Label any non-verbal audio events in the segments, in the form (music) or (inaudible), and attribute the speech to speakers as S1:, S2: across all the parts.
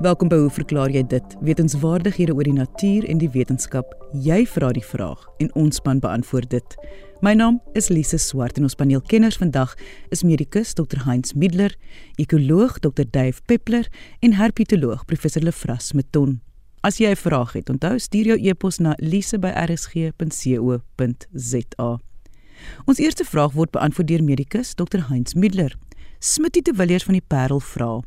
S1: Welkom by Hoe verklaar jy dit? Wetenskapwaardighede oor die natuur en die wetenskap. Jy vra die vraag en ons span beantwoord dit. My naam is Lise Swart en ons paneelkenners vandag is medikus Dr. Heinz Middler, ekoloog Dr. Dave Peppler en herpetoloog Professor Lefras Meton. As jy 'n vraag het, onthou stuur jou e-pos na lise@rsg.co.za. Ons eerste vraag word beantwoord deur medikus Dr. Heinz Middler. Smitty de Villiers van die Parel vra: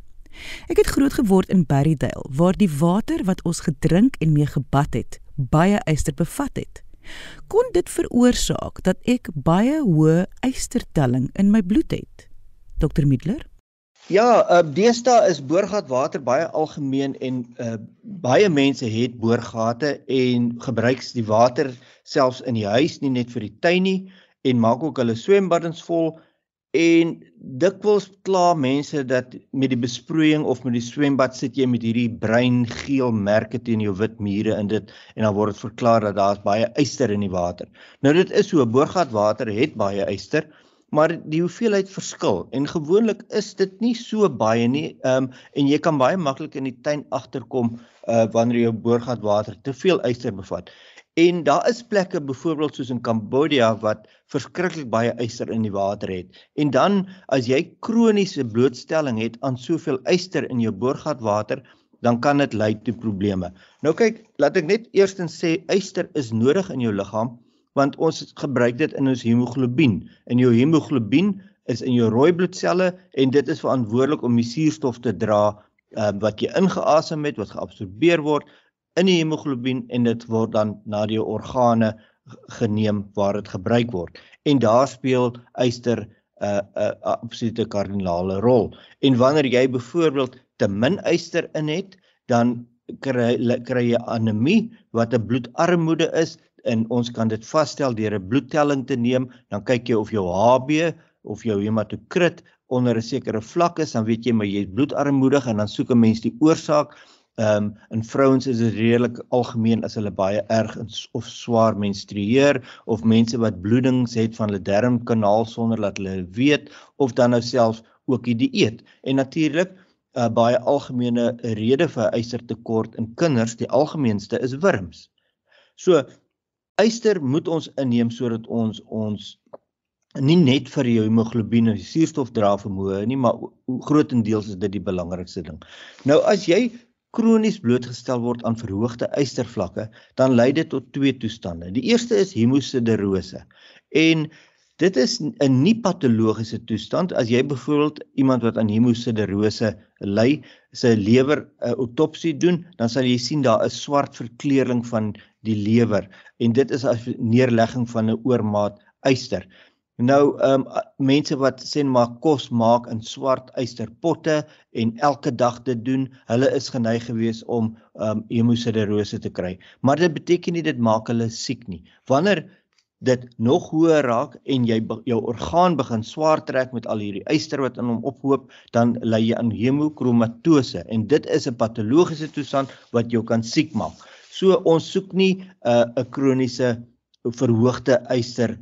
S1: Ek het groot geword in Berrydale waar die water wat ons gedrink en mee gebad het, baie yster bevat het. Kon dit veroorsaak dat ek baie hoë ystertelling in my bloed het? Dr Middler?
S2: Ja, uh, deesdae is boorgatwater baie algemeen en uh, baie mense het boorgate en gebruik die water selfs in die huis nie net vir die tuin nie en maak ook hulle swembaddens vol En dikwels kla mense dat met die besproeiing of met die swembad sit jy met hierdie bruin geel merke teen jou wit mure in dit en dan word dit verklaar dat daar's baie yster in die water. Nou dit is so, boorgatwater het baie yster, maar die hoeveelheid verskil en gewoonlik is dit nie so baie nie. Ehm um, en jy kan baie maklik in die tuin agterkom uh wanneer jou boorgatwater te veel yster bevat. En daar is plekke byvoorbeeld soos in Kambodja wat verskriklik baie yster in die water het. En dan as jy kroniese blootstelling het aan soveel yster in jou boorgatwater, dan kan dit lei tot probleme. Nou kyk, laat ek net eerstens sê yster is nodig in jou liggaam want ons gebruik dit in ons hemoglobien. En jou hemoglobien is in jou rooi bloedselle en dit is verantwoordelik om die suurstof te dra uh, wat jy ingeasem het, wat geabsorbeer word in die hemoglobien en dit word dan na die organe geneem waar dit gebruik word. En daar speel yster 'n uh, 'n uh, absolute kardinale rol. En wanneer jy byvoorbeeld te min yster in het, dan kry kry jy anemie wat 'n bloedarmoede is en ons kan dit vasstel deur 'n bloedtelling te neem, dan kyk jy of jou HB of jou hematokrit onder 'n sekere vlak is, dan weet jy maar jy het bloedarmoedig en dan soek 'n mens die oorsaak Ehm um, in vrouens is dit redelik algemeen as hulle baie erg of swaar menstrueer of mense wat bloedings het van hulle darmkanaal sonder dat hulle weet of dan nou selfs ook die dieet. En natuurlik 'n uh, baie algemene rede vir ystertekort in kinders, die algemeenste is wurms. So yster moet ons inneem sodat ons ons nie net vir jou hemoglobien en suurstof dra vermoë nie, maar grootendeels is dit die belangrikste ding. Nou as jy kronies blootgestel word aan verhoogde ystervlakke, dan lei dit tot twee toestande. Die eerste is hemosiderose. En dit is 'n nie patologiese toestand as jy byvoorbeeld iemand wat aan hemosiderose ly, sy lewer 'n autopsie doen, dan sal jy sien daar is swart verkleuring van die lewer en dit is 'n neerlegging van 'n oormaat yster. Nou ehm um, mense wat sê maar kos maak in swart ysterpotte en elke dag dit doen, hulle is geneig gewees om ehm um, hemosiderose te kry. Maar dit beteken nie dit maak hulle siek nie. Wanneer dit nog hoër raak en jy jou orgaan begin swaar trek met al hierdie yster wat in hom ophoop, dan lei jy aan hemokromatose en dit is 'n patologiese toestand wat jou kan siek maak. So ons soek nie 'n uh, 'n kroniese verhoogde yster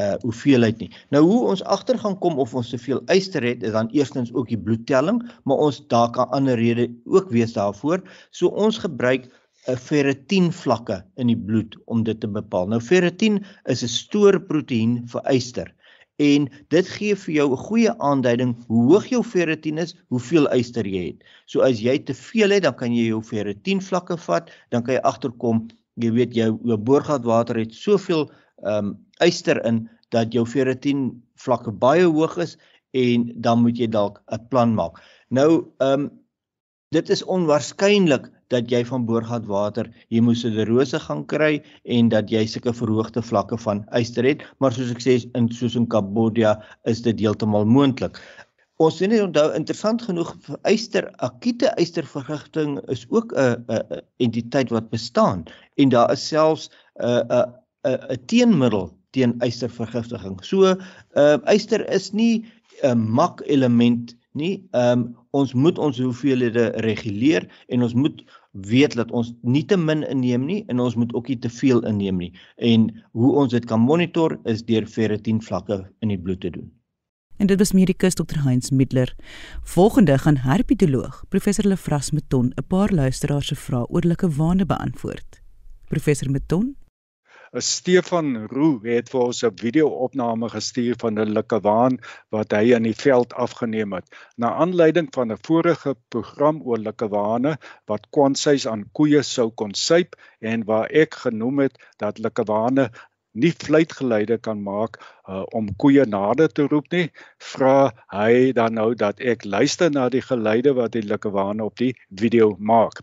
S2: uh hoeveelheid nie. Nou hoe ons agter gaan kom of ons soveel yster het, is dan eerstens ook die bloedtelling, maar ons daar kan ander redes ook wees daarvoor. So ons gebruik 'n uh, ferritin vlakke in die bloed om dit te bepaal. Nou ferritin is 'n stoorproteïen vir yster en dit gee vir jou 'n goeie aanduiding hoe hoog jou ferritin is, hoeveel yster jy het. So as jy te veel het, dan kan jy jou ferritin vlakke vat, dan kan jy agterkom, jy weet jou jou boorgatwater het soveel ehm um, yster in dat jou ferritin vlakke baie hoog is en dan moet jy dalk 'n plan maak. Nou ehm um, dit is onwaarskynlik dat jy van boorgatwater hemosiderose gaan kry en dat jy sulke verhoogde vlakke van yster het, maar soos ek sê in soos in Kambodja is dit heeltemal moontlik. Ons sien net onthou interessant genoeg vir yster akute ystervergiftiging is ook 'n entiteit wat bestaan en daar is selfs 'n 'n 'n teenmiddel teen ystervergiftiging. So, ehm uh, yster is nie 'n mak element nie. Ehm um, ons moet ons hoeveelhede reguleer en ons moet weet dat ons nie te min inneem nie en ons moet ook nie te veel inneem nie. En hoe ons dit kan monitor is deur ferritin vlakke in die bloed te doen.
S1: En dit was medikus Dr. Heinz Middler. Volgende gaan herpetoloog Professor Lefras Meton 'n paar luisteraars se vrae oor likkewaande beantwoord. Professor Meton,
S3: Stefan Roo het vir ons 'n video-opname gestuur van 'n likkewaan wat hy in die veld afgeneem het. Na aanleiding van 'n vorige program oor likkewane wat kwansies aan koeie sou kon suip en waar ek genoem het dat likkewane nie fluitgeluide kan maak uh, om koeie nader te roep nie, vra hy dan nou dat ek luister na die geluide wat die likkewane op die video maak.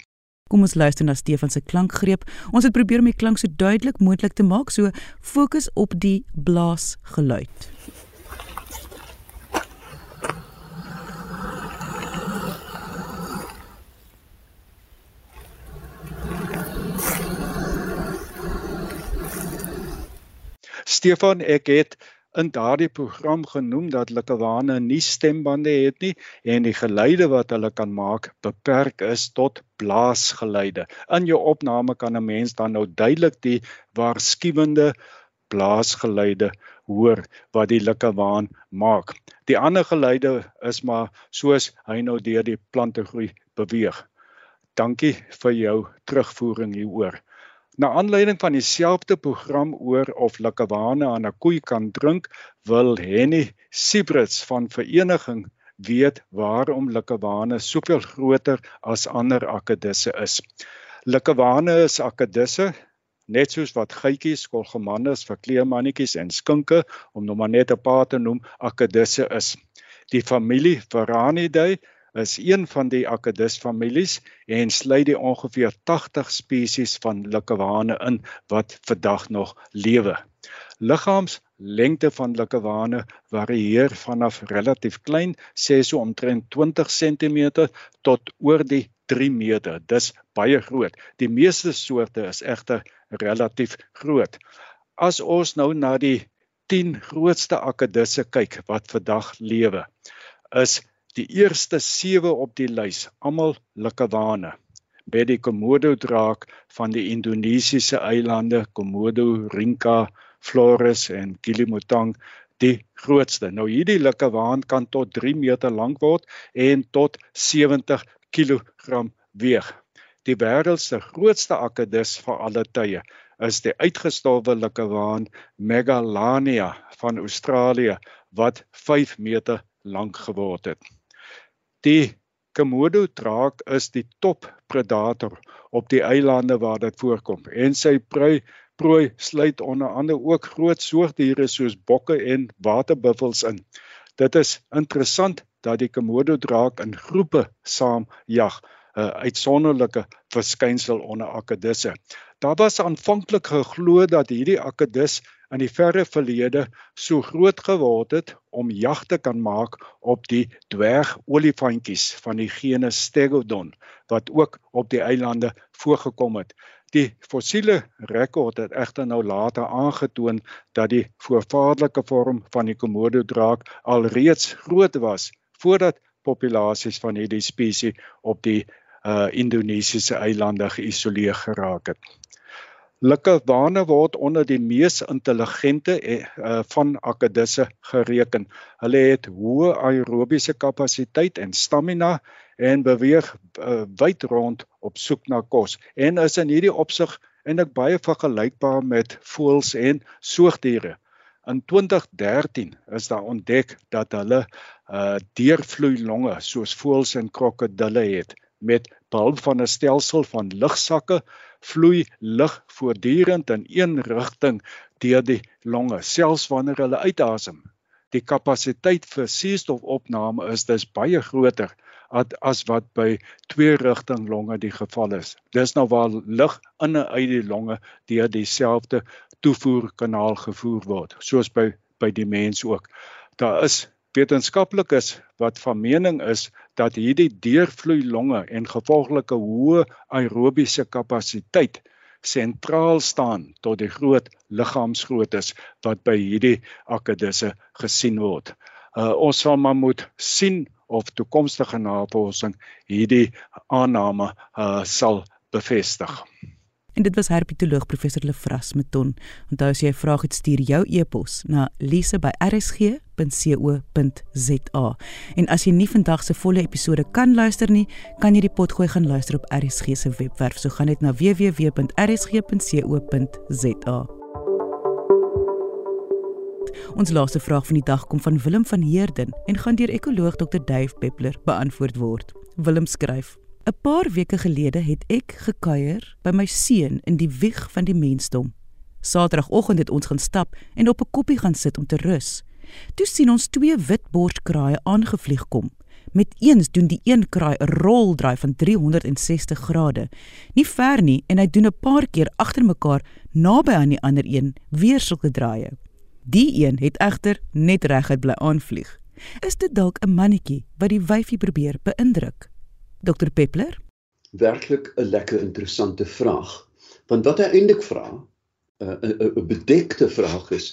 S1: Kom ons luister na Stefan se klankgreep. Ons het probeer om die klank so duidelik moontlik te maak, so fokus op die blaasgeluid.
S3: Stefan, ek het in daardie program genoem dat likkewane nie stembande het nie en die geluide wat hulle kan maak beperk is tot blaasgeluide. In jou opname kan 'n mens dan nou duidelik die waarskuwende blaasgeluide hoor wat die likkewaan maak. Die ander geluide is maar soos hy nou deur die plante groei beweeg. Dankie vir jou terugvoering hieroor. Na aanleiding van dieselfde program oor of likkewane aan 'n koei kan drink, wil Henny Sibrits van vereniging weet waarom likkewane soveel groter as ander akedisse is. Likkewane is akedisse net soos wat geitjies, kolgemannes, verkleemannetjies en skinke om nog maar net 'n paar te noem akedisse is. Die familie Varanidae is een van die Akedus families en sluit die ongeveer 80 spesies van likkewane in wat vandag nog lewe. Liggaamslengte van likkewane varieer vanaf relatief klein, sê so omtrent 20 cm tot oor die 3 meter. Dis baie groot. Die meeste soorte is egter relatief groot. As ons nou na die 10 grootste akedusse kyk wat vandag lewe, is Die eerste 7 op die lys, almal likkewane. By die Komodo draak van die Indonesiese eilande Komodo, Rinca, Flores en Kilimantan die grootste. Nou hierdie likkewaan kan tot 3 meter lank word en tot 70 kg weeg. Die wêreld se grootste akedus vir alle tye is die uitgestorwe likkewaan Megalania van Australië wat 5 meter lank geword het. Die Komodo draak is die top predator op die eilande waar dit voorkom en sy prooi prooi sluit onder andere ook groot soogdiere soos bokke en waterbuffels in. Dit is interessant dat die Komodo draak in groepe saam jag, 'n uitsonderlike verskynsel onder akedisse. Daar was aanvanklik geglo dat hierdie akedus in die verre verlede so groot geword het om jag te kan maak op die dwergolifantjies van die genus Stegodon wat ook op die eilande voorgekom het. Die fossiele rekord het egter nou later aangetoon dat die voorvaderlike vorm van die Komodo draak alreeds groot was voordat populasies van hierdie spesies op die uh Indonesiese eilande geïsoleer geraak het. Likkewane word onder die mees intelligente uh, van akedisse gereken. Hulle het hoë aerobiese kapasiteit en stamina en beweeg uh, wyd rond op soek na kos en is in hierdie opsig eintlik baie vergelykbaar met voëls en soogdiere. In 2013 is daar ontdek dat hulle uh deurvloei longe soos voëls en krokodille het met behulp van 'n stelsel van lugsakke vloei lug voortdurend in een rigting deur die longe selfs wanneer hulle uitasem. Die kapasiteit vir suurstofopname is dus baie groter as wat by twee rigting longe die geval is. Dis nou waar lug in en uit die longe deur dieselfde toevoerkanaal gevoer word, soos by by die mens ook. Daar is wetenskaplikes wat van mening is dat hierdie deurvloei longe en gevolglike hoë aerobiese kapasiteit sentraal staan tot die groot liggaamsgroottes wat by hierdie akedisse gesien word. Uh, ons sal maar moet sien of toekomstige navorsing hierdie aanname uh, sal bevestig.
S1: En dit was herpetoloog professor Lefras Meton. Onthou as jy 'n vraag het, stuur jou e-pos na lise@rsg.co.za. En as jy nie vandag se volle episode kan luister nie, kan jy die potgooi gaan luister op RSG se webwerf. So gaan net na www.rsg.co.za. Ons laaste vraag van die dag kom van Willem van Heerden en gaan deur ekoloog Dr. Dave Peppler beantwoord word. Willem skryf: 'n Paar weke gelede het ek gekuier by my seun in die wieg van die mensdom. Saterdagoggend het ons gaan stap en op 'n koppie gaan sit om te rus. Toe sien ons twee witborskraaie aangevlieg kom. Met eens doen die een kraai 'n roldraai van 360 grade. Nie ver nie en hy doen 'n paar keer agter mekaar naby aan die ander een weer sulke draaie. Die een het egter net reguit bly aanvlieg. Is dit dalk 'n mannetjie wat die wyfie probeer beïndruk? Dr Peppler?
S4: Werklik 'n lekker interessante vraag. Want wat hy eintlik vra, 'n 'n bedekte vraag is: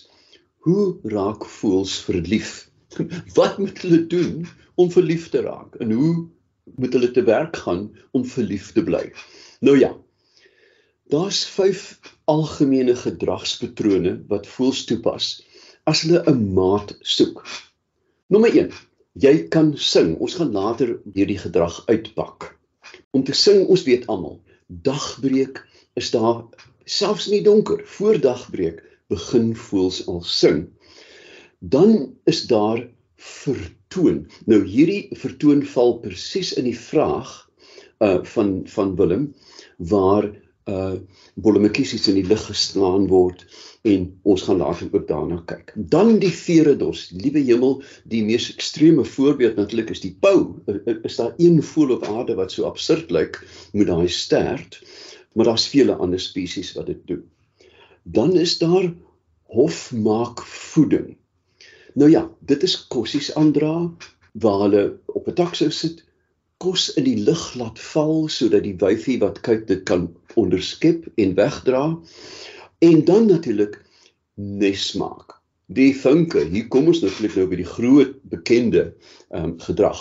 S4: Hoe raak voels verlief? (laughs) Wat moet hulle doen om verlief te raak? En hoe moet hulle te werk gaan om verlief te bly? Nou ja. Daar's 5 algemene gedragspatrone wat voels toepas as hulle 'n maat soek. Nommer 1 Jy kan sing. Ons gaan later hierdie gedrag uitpak. Om te sing, ons weet almal, dagbreek is daar selfs in die donker, voor dagbreek begin voels al sing. Dan is daar vertoon. Nou hierdie vertoon val presies in die vraag uh van van Willem waar uh Bolomekisies in die lig geslaan word en ons gaan later ook daarna kyk. Dan die Veredos, liewe hemel, die mees ekstreme voorbeeld natuurlik is die pau. Is daar een voël op aarde wat so absurd lyk met daai stert, maar daar's vele ander spesies wat dit doen. Dan is daar hofmaak voeding. Nou ja, dit is kossies aandra waar hulle op 'n tak sou sit, kos in die lug laat val sodat die wyfie wat kyk dit kan onderskep en wegdra. En dan natuurlik nes maak. Die vinke, hier kom ons natuurlik nou by die groot bekende ehm um, gedrag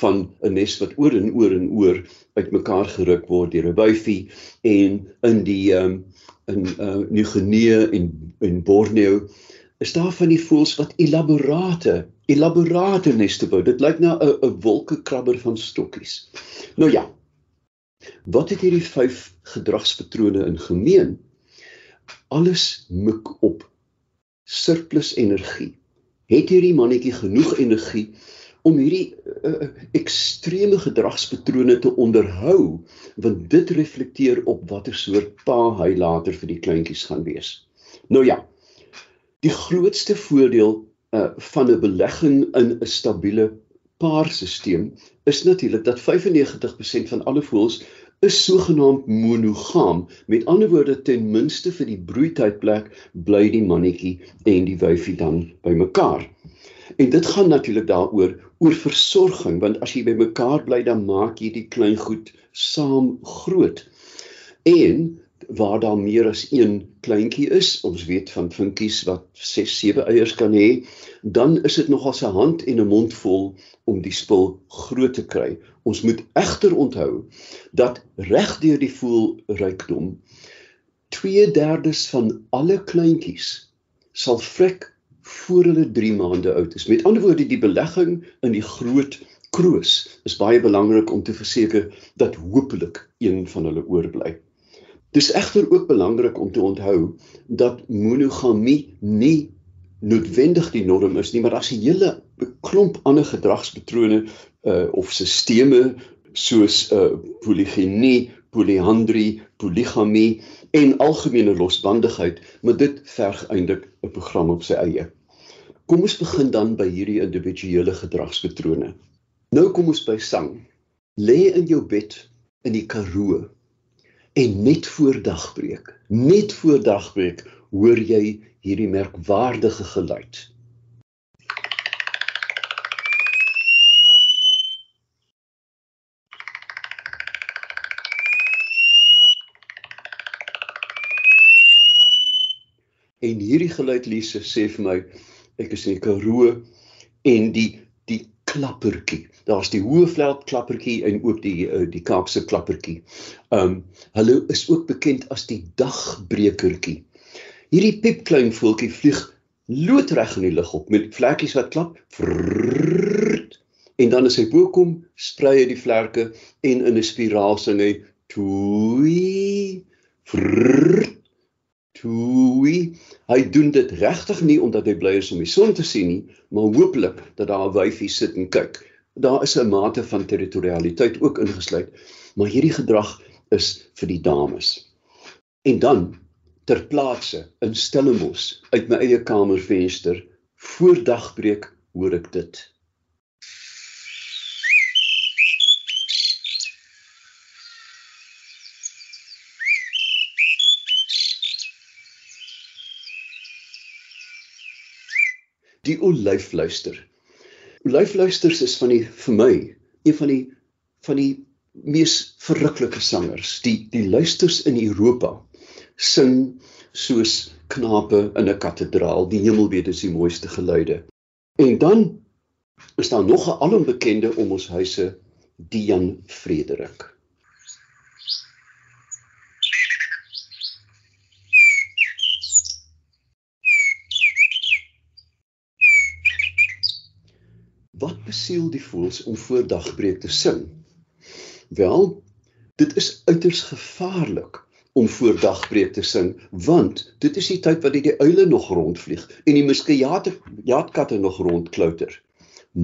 S4: van 'n nes wat oor en oor en oor uitmekaar geruk word deur 'n wyfie en in die ehm um, in uh Nieu-Guinea en en Borneo is daar van die voëls wat elaborate elaborate neste bou. Dit lyk na 'n 'n wolkekrabber van stokkies. Nou ja. Wat het hierdie vyf gedragspatrone in gemeen? alles mik op surplus energie. Het hierdie mannetjie genoeg energie om hierdie uh, ekstreme gedragspatrone te onderhou want dit reflekteer op watter soort pa hy later vir die kleintjies gaan wees. Nou ja. Die grootste voordeel uh, van 'n belegging in 'n stabiele paarstelsel is natuurlik dat 95% van alle voëls is sogenaamd monogam. Met ander woorde, ten minste vir die broeitydplek bly die mannetjie en die wyfie dan bymekaar. En dit gaan natuurlik daaroor oor versorging, want as jy bymekaar bly dan maak jy die klein goed saam groot. En waar daar meer as een kleintjie is, ons weet van vinkies wat 6, 7 eiers kan hê, dan is dit nogal 'n hand en 'n mond vol om die spul groot te kry. Ons moet egter onthou dat regdeur die voel rykdom 2/3 van alle kleintjies sal vrek voor hulle 3 maande oud is. Met ander woorde, die belegging in die groot kroos is baie belangrik om te verseker dat hopelik een van hulle oorbly. Dis egter ook belangrik om te onthou dat monogamie nie noodwendig die norm is nie, maar daar's 'n hele klomp ander gedragspatrone uh of sisteme soos uh poligenie, poliandrie, poligamie en algemene losbandigheid, maar dit verg eintlik 'n program op sy eie. Kom ons begin dan by hierdie individuele gedragspatrone. Nou kom ons by sang. Lê in jou bed in die Karoo en net voor dagbreek, net voor dagbreek hoor jy hierdie merkwaardige geluid. En hierdie geluid Lise sê vir my ek is in die Karoo en die die klappertjie. Daar's die Hoëveld klappertjie en ook die uh, die Kaapse klappertjie. Um hulle is ook bekend as die dagbrekertjie. Hierdie piepklein voeltjie vlieg loodreg in die lug op met vlekkies wat klap. Vrrrt, en dan as hy bo kom, sprei hy die vlerke en in 'n spiraal sing hy toei. Vrrrt, Toei. Hy doen dit regtig nie omdat hy bly is om die son te sien nie, maar hooplik dat daar 'n wyfie sit en kyk. Daar is 'n mate van territorialiteit ook ingesluit, maar hierdie gedrag is vir die dames. En dan ter plaatse in Stellenbosch uit my eie kamervenster voor dagbreek hoor ek dit. Die olyfluister. Olyfluisters is van die vir my een van die van die mees verruklike sangers. Die die luisters in Europa sing soos knape in 'n kathedraal. Die hemel weet is die mooiste geluide. En dan is daar nog 'n alombekende om ons huise, die Jan Frederik. Besiel die voëls om voor dagbreek te sing? Wel, dit is uiters gevaarlik om voor dagbreek te sing, want dit is die tyd wat die uile nog rondvlieg en die muskiate jaatkatte nog rondklouter.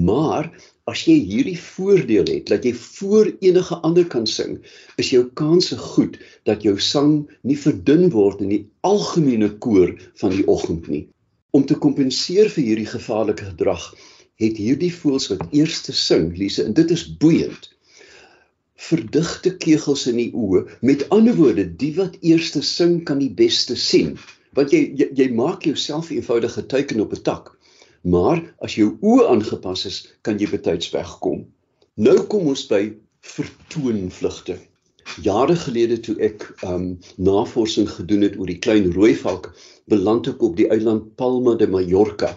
S4: Maar as jy hierdie voordeel het dat jy voor enige ander kan sing, is jou kanse goed dat jou sang nie verdun word in die algemene koor van die oggend nie. Om te kompenseer vir hierdie gevaarlike gedrag, het hierdie voëls wat eerste sing, Lise, en dit is boeiend. Verdigte kegels in die oë. Met ander woorde, die wat eerste sing kan die beste sien. Want jy jy, jy maak jouself eenvoudige teken op 'n tak. Maar as jou oë aangepas is, kan jy betyds wegkom. Nou kom ons by vertoonvlugte. Jare gelede toe ek um navorsing gedoen het oor die klein rooi valk, beland ek op die eiland Palma de Mallorca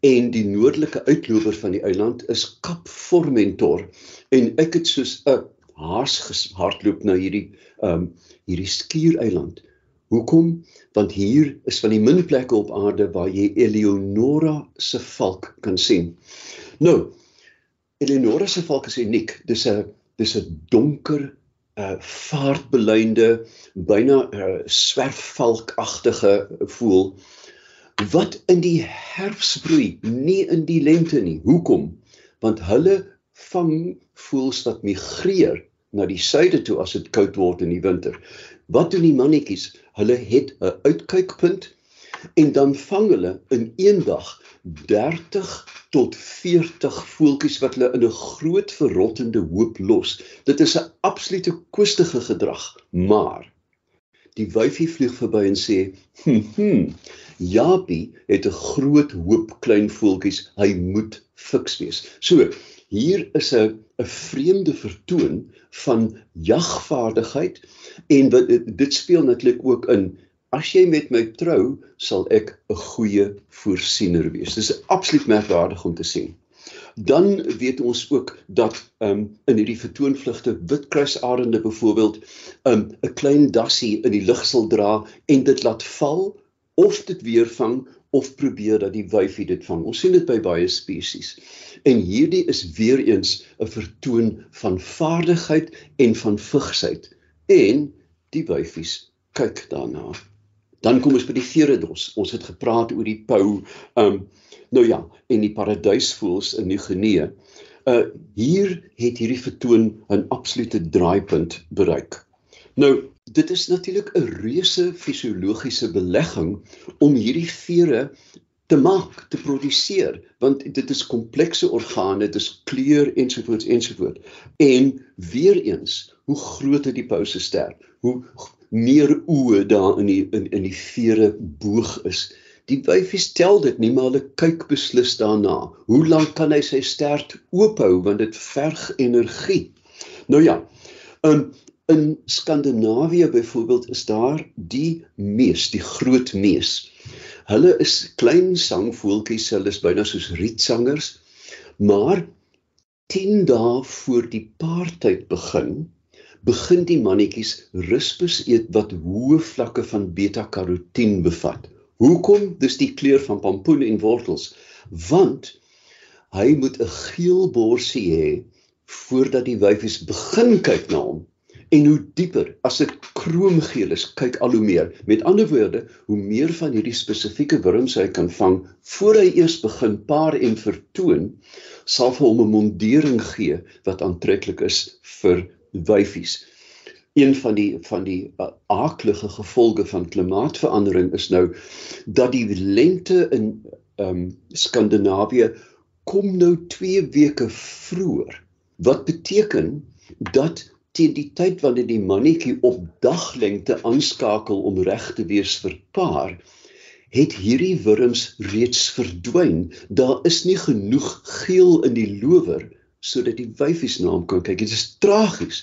S4: en die noordelike uitloper van die eiland is Kap Formentor en ek het soos 'n haas gehardloop na hierdie ehm um, hierdie skiereiland. Hoekom? Want hier is van die min plekke op aarde waar jy Eleonora se valk kan sien. Nou, Eleonora se valk is uniek. Dis 'n dis 'n donker uh, vaartbelynde byna uh, swerfvalkagtige voël wat in die herfs broei, nie in die lente nie. Hoekom? Want hulle vang voëls wat migreer na die suide toe as dit koud word in die winter. Wat doen die mannetjies? Hulle het 'n uitkykpunt en dan vang hulle in een dag 30 tot 40 voeltjies wat hulle in 'n groot verrottende hoop los. Dit is 'n absolute koestige gedrag, maar die wyfie vlieg verby en sê: "Hm, hm Japie het 'n groot hoop klein voeltjies. Hy moet fiks wees. So, hier is 'n 'n vreemde vertoon van jagvaardigheid en wat dit speel natuurlik ook in as jy met my trou, sal ek 'n goeie voorsiener wees. Dis absoluut merkwaardig om te sien. Dan weet ons ook dat um in hierdie vertoonvlugte witkruisarende byvoorbeeld um 'n klein dassie in die lug sal dra en dit laat val of dit weer vang of probeer dat die wyfie dit vang. Ons sien dit by baie spesies. En hierdie is weer eens 'n vertoon van vaardigheid en van vigsheid en die wyfies kyk daarna. Dan kom ons by die veredos. Ons het gepraat oor die pou, um nou ja, en die paradysvoëls in Nieu-Guinea. Uh hier het hierdie vertoon 'n absolute draaipunt bereik. Nou dit is natuurlik 'n reuse fisiologiese belegging om hierdie vere te maak, te produseer, want dit is komplekse organe, dit is kleur ensovoorts ensovoorts. En weer eens, hoe groter die pouse ster, hoe meer oë daar in die in in die vere boog is. Die wyfie stel dit nie maar hulle kyk beslis daarna. Hoe lank kan hy sy stert oop hou want dit verg energie. Nou ja, um, In Skandinawië byvoorbeeld is daar die mees, die groot mees. Hulle is klein sangvoeltjies, hulle is byna soos rietsangers, maar 10 dae voor die paartyd begin, begin die mannetjies ruspus eet wat hoë vlakke van beta-karotien bevat. Hoekom? Dis die kleur van pompoen en wortels. Want hy moet 'n geel borsie hê voordat die wyfies begin kyk na hom en hoe dieper as dit kroomgeel is, kyk al hoe meer. Met ander woorde, hoe meer van hierdie spesifieke wurms hy kan vang voor hy eers begin paar en vertoon, sal vir hom 'n mondering gee wat aantreklik is vir wyfies. Een van die van die uh, aaklige gevolge van klimaatsverandering is nou dat die lente in ehm um, Skandinawië kom nou 2 weke vroeër. Wat beteken dat teen die tyd wanneer die mannetjie op daglengte aanskakel om reg te wees vir paar, het hierdie wurms reeds verdwyn. Daar is nie genoeg geel in die lower sodat die wyfies na hom kan kyk. Dit is tragies.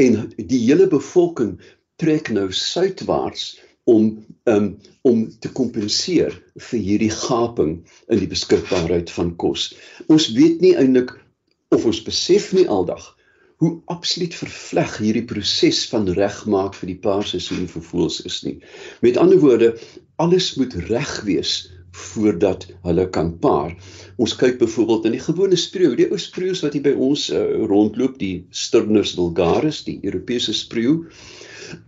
S4: En die hele bevolking trek nou suidwaarts om um, om te kompenseer vir hierdie gaping in die beskikbaarheid van kos. Ons weet nie eintlik of ons besef nie aldag hoe absoluut vervleg hierdie proses van regmaak vir die paarseisoen vir voëls is nie. Met ander woorde, alles moet reg wees voordat hulle kan paar. Ons kyk byvoorbeeld in die gewone spreeu, die ou spreeus wat hier by ons uh, rondloop, die Sturnus vulgaris, die Europese spreeu.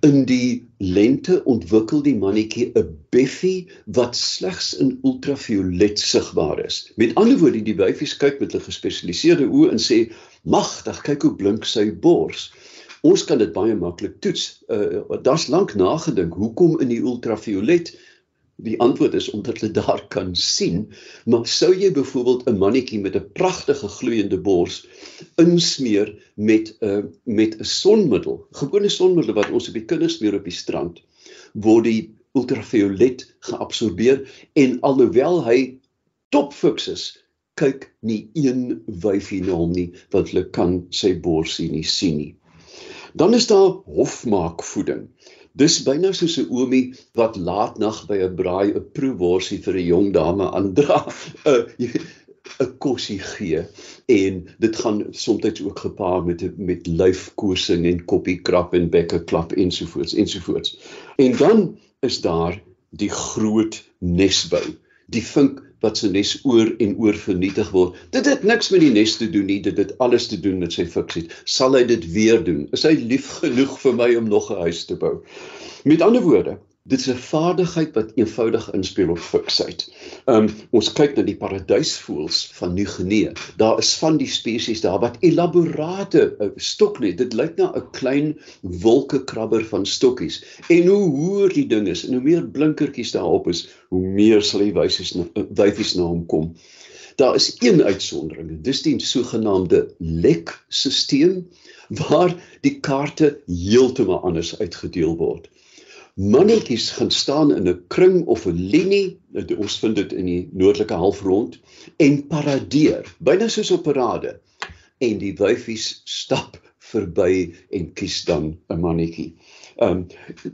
S4: In die lente ontwikkel die mannetjie 'n beffie wat slegs in ultraviolet sigbaar is. Met ander woorde, die wyfies kyk met 'n gespesialiseerde oë en sê: "Magtig, kyk hoe blink sy bors." Ons kan dit baie maklik toets. Uh, Daar's lank nagedink hoekom in die ultraviolet Die antwoord is omdat hulle daar kan sien, maar sou jy byvoorbeeld 'n mannetjie met 'n pragtige gloeiende bors insmeer met 'n uh, met 'n sonmiddel, gewone sonmiddel wat ons op die kinders smeer op die strand, word die ultraviolet geabsorbeer en alhoewel hy topfiks is, kyk nie een wyfie na hom nie want hulle kan sy borsie nie sien nie. Dan is daar hofmaakvoeding. Dis byna soos 'n oomie wat laatnag by 'n braai 'n proeworsie vir 'n jong dame aandra, (laughs) 'n 'n kosie gee en dit gaan soms ook gepaard met met lyfkoersing en koppiekrap en bekkeklap ensovoorts ensovoorts. En dan is daar die groot nesbou. Die vink wat se nes oor en oor vernietig word. Dit het niks met die nes te doen nie, dit het alles te doen met sy fiksie. Sal hy dit weer doen? Is hy lief genoeg vir my om nog 'n huis te bou? Met ander woorde, dit is 'n vaardigheid wat eenvoudig inspel op fiksheid. Um ons kyk na die paradysvoëls van Nieu-Guinea. Daar is van die spesies daar wat elaborate uh, stoknet. Dit lyk na 'n klein wolkekrabber van stokkies. En hoe hoër die ding is en hoe meer blinkertjies daarop is, hoe meer sal die wyfies na uh, wyfies na hom kom. Daar is een uitsondering. Dis die sogenaamde lek-stelsel waar die kaarte heeltemal anders uitgedeel word mannetjies gaan staan in 'n kring of 'n linie, ons vind dit in die noordelike halfrond en paradeer, byna soos op parade. En die wyfies stap verby en kies dan 'n mannetjie. Ehm um,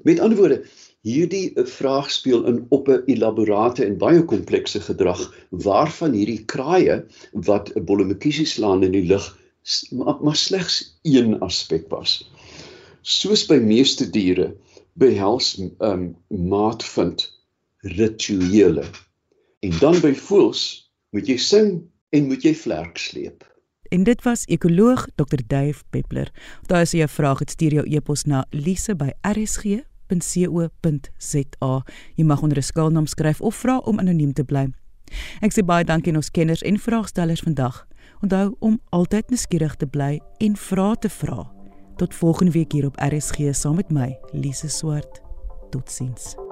S4: met ander woorde, hierdie vraag speel in op 'n elaborate en baie komplekse gedrag waarvan hierdie kraaie wat 'n bolomekiesie slaan in die lug maar, maar slegs een aspek was. Soos by meeste diere behels um maat vind rituele. En dan by voels moet jy sing en moet jy vlerk sleep.
S1: En dit was ekoloog Dr Dave Peppler. Daar is 'n vraag, het stuur jou e-pos na lise@rsg.co.za. Jy mag onder 'n skuilnaam skryf of vra om anoniem te bly. Ek sê baie dankie aan ons kenners en vraagstellers vandag. Onthou om altyd nuuskierig te bly en vra te vra. Tot volgende week hier op RSG saam met my, Lise Swart. Totsiens.